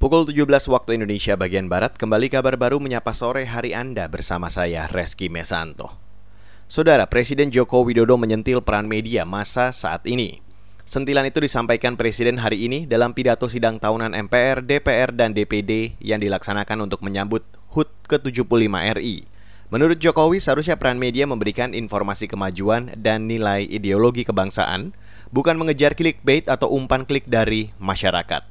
Pukul 17 waktu Indonesia bagian Barat, kembali kabar baru menyapa sore hari Anda bersama saya, Reski Mesanto. Saudara, Presiden Joko Widodo menyentil peran media masa saat ini. Sentilan itu disampaikan Presiden hari ini dalam pidato sidang tahunan MPR, DPR, dan DPD yang dilaksanakan untuk menyambut HUT ke-75 RI. Menurut Jokowi, seharusnya peran media memberikan informasi kemajuan dan nilai ideologi kebangsaan, bukan mengejar clickbait atau umpan klik dari masyarakat.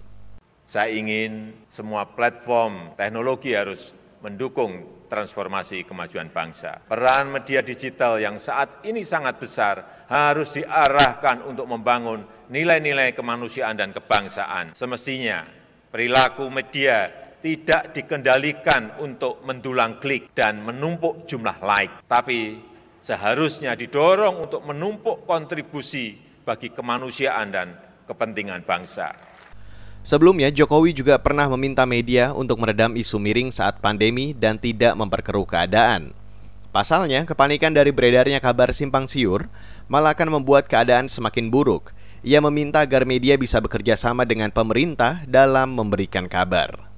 Saya ingin semua platform teknologi harus mendukung transformasi kemajuan bangsa. Peran media digital yang saat ini sangat besar harus diarahkan untuk membangun nilai-nilai kemanusiaan dan kebangsaan. Semestinya perilaku media tidak dikendalikan untuk mendulang klik dan menumpuk jumlah like, tapi seharusnya didorong untuk menumpuk kontribusi bagi kemanusiaan dan kepentingan bangsa. Sebelumnya, Jokowi juga pernah meminta media untuk meredam isu miring saat pandemi dan tidak memperkeruh keadaan. Pasalnya, kepanikan dari beredarnya kabar simpang siur malah akan membuat keadaan semakin buruk. Ia meminta agar media bisa bekerja sama dengan pemerintah dalam memberikan kabar.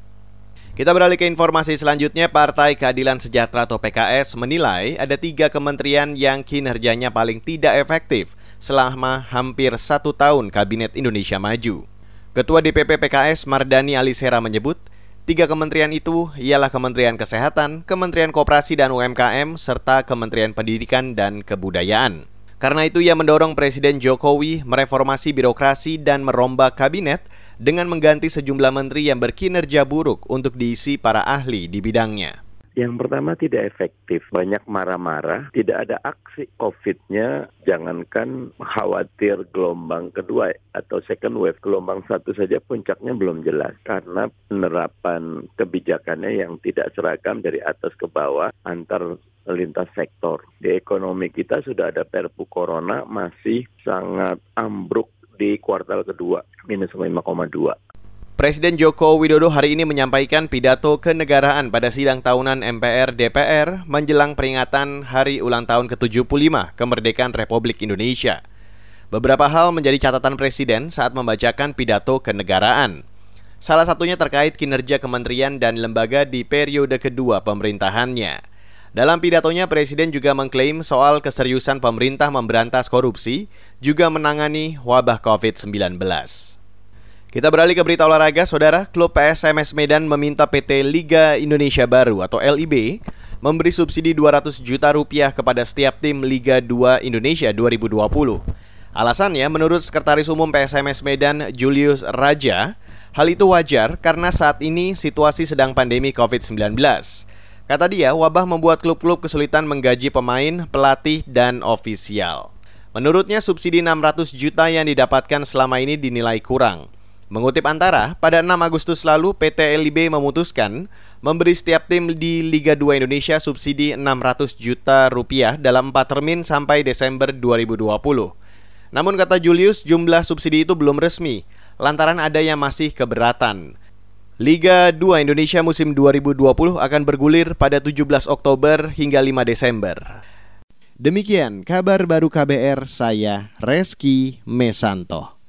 Kita beralih ke informasi selanjutnya, Partai Keadilan Sejahtera atau PKS menilai ada tiga kementerian yang kinerjanya paling tidak efektif selama hampir satu tahun Kabinet Indonesia Maju. Ketua DPP PKS Mardani Alisera menyebut, tiga kementerian itu ialah Kementerian Kesehatan, Kementerian Koperasi dan UMKM, serta Kementerian Pendidikan dan Kebudayaan. Karena itu ia mendorong Presiden Jokowi mereformasi birokrasi dan merombak kabinet dengan mengganti sejumlah menteri yang berkinerja buruk untuk diisi para ahli di bidangnya. Yang pertama tidak efektif, banyak marah-marah, tidak ada aksi COVID-nya, jangankan khawatir gelombang kedua atau second wave, gelombang satu saja puncaknya belum jelas karena penerapan kebijakannya yang tidak seragam dari atas ke bawah antar lintas sektor. Di ekonomi kita sudah ada perpu corona masih sangat ambruk di kuartal kedua, minus 5,2. Presiden Joko Widodo hari ini menyampaikan pidato kenegaraan pada sidang tahunan MPR DPR menjelang peringatan Hari Ulang Tahun ke-75 kemerdekaan Republik Indonesia. Beberapa hal menjadi catatan Presiden saat membacakan pidato kenegaraan. Salah satunya terkait kinerja kementerian dan lembaga di periode kedua pemerintahannya. Dalam pidatonya, Presiden juga mengklaim soal keseriusan pemerintah memberantas korupsi, juga menangani wabah COVID-19. Kita beralih ke berita olahraga, saudara. Klub PSMS Medan meminta PT Liga Indonesia Baru atau LIB memberi subsidi 200 juta rupiah kepada setiap tim Liga 2 Indonesia 2020. Alasannya, menurut Sekretaris Umum PSMS Medan Julius Raja, hal itu wajar karena saat ini situasi sedang pandemi COVID-19. Kata dia, wabah membuat klub-klub kesulitan menggaji pemain, pelatih, dan ofisial. Menurutnya, subsidi 600 juta yang didapatkan selama ini dinilai kurang. Mengutip Antara, pada 6 Agustus lalu PT LIB memutuskan memberi setiap tim di Liga 2 Indonesia subsidi 600 juta rupiah dalam 4 termin sampai Desember 2020. Namun kata Julius, jumlah subsidi itu belum resmi, lantaran ada yang masih keberatan. Liga 2 Indonesia musim 2020 akan bergulir pada 17 Oktober hingga 5 Desember. Demikian kabar baru KBR saya Reski Mesanto.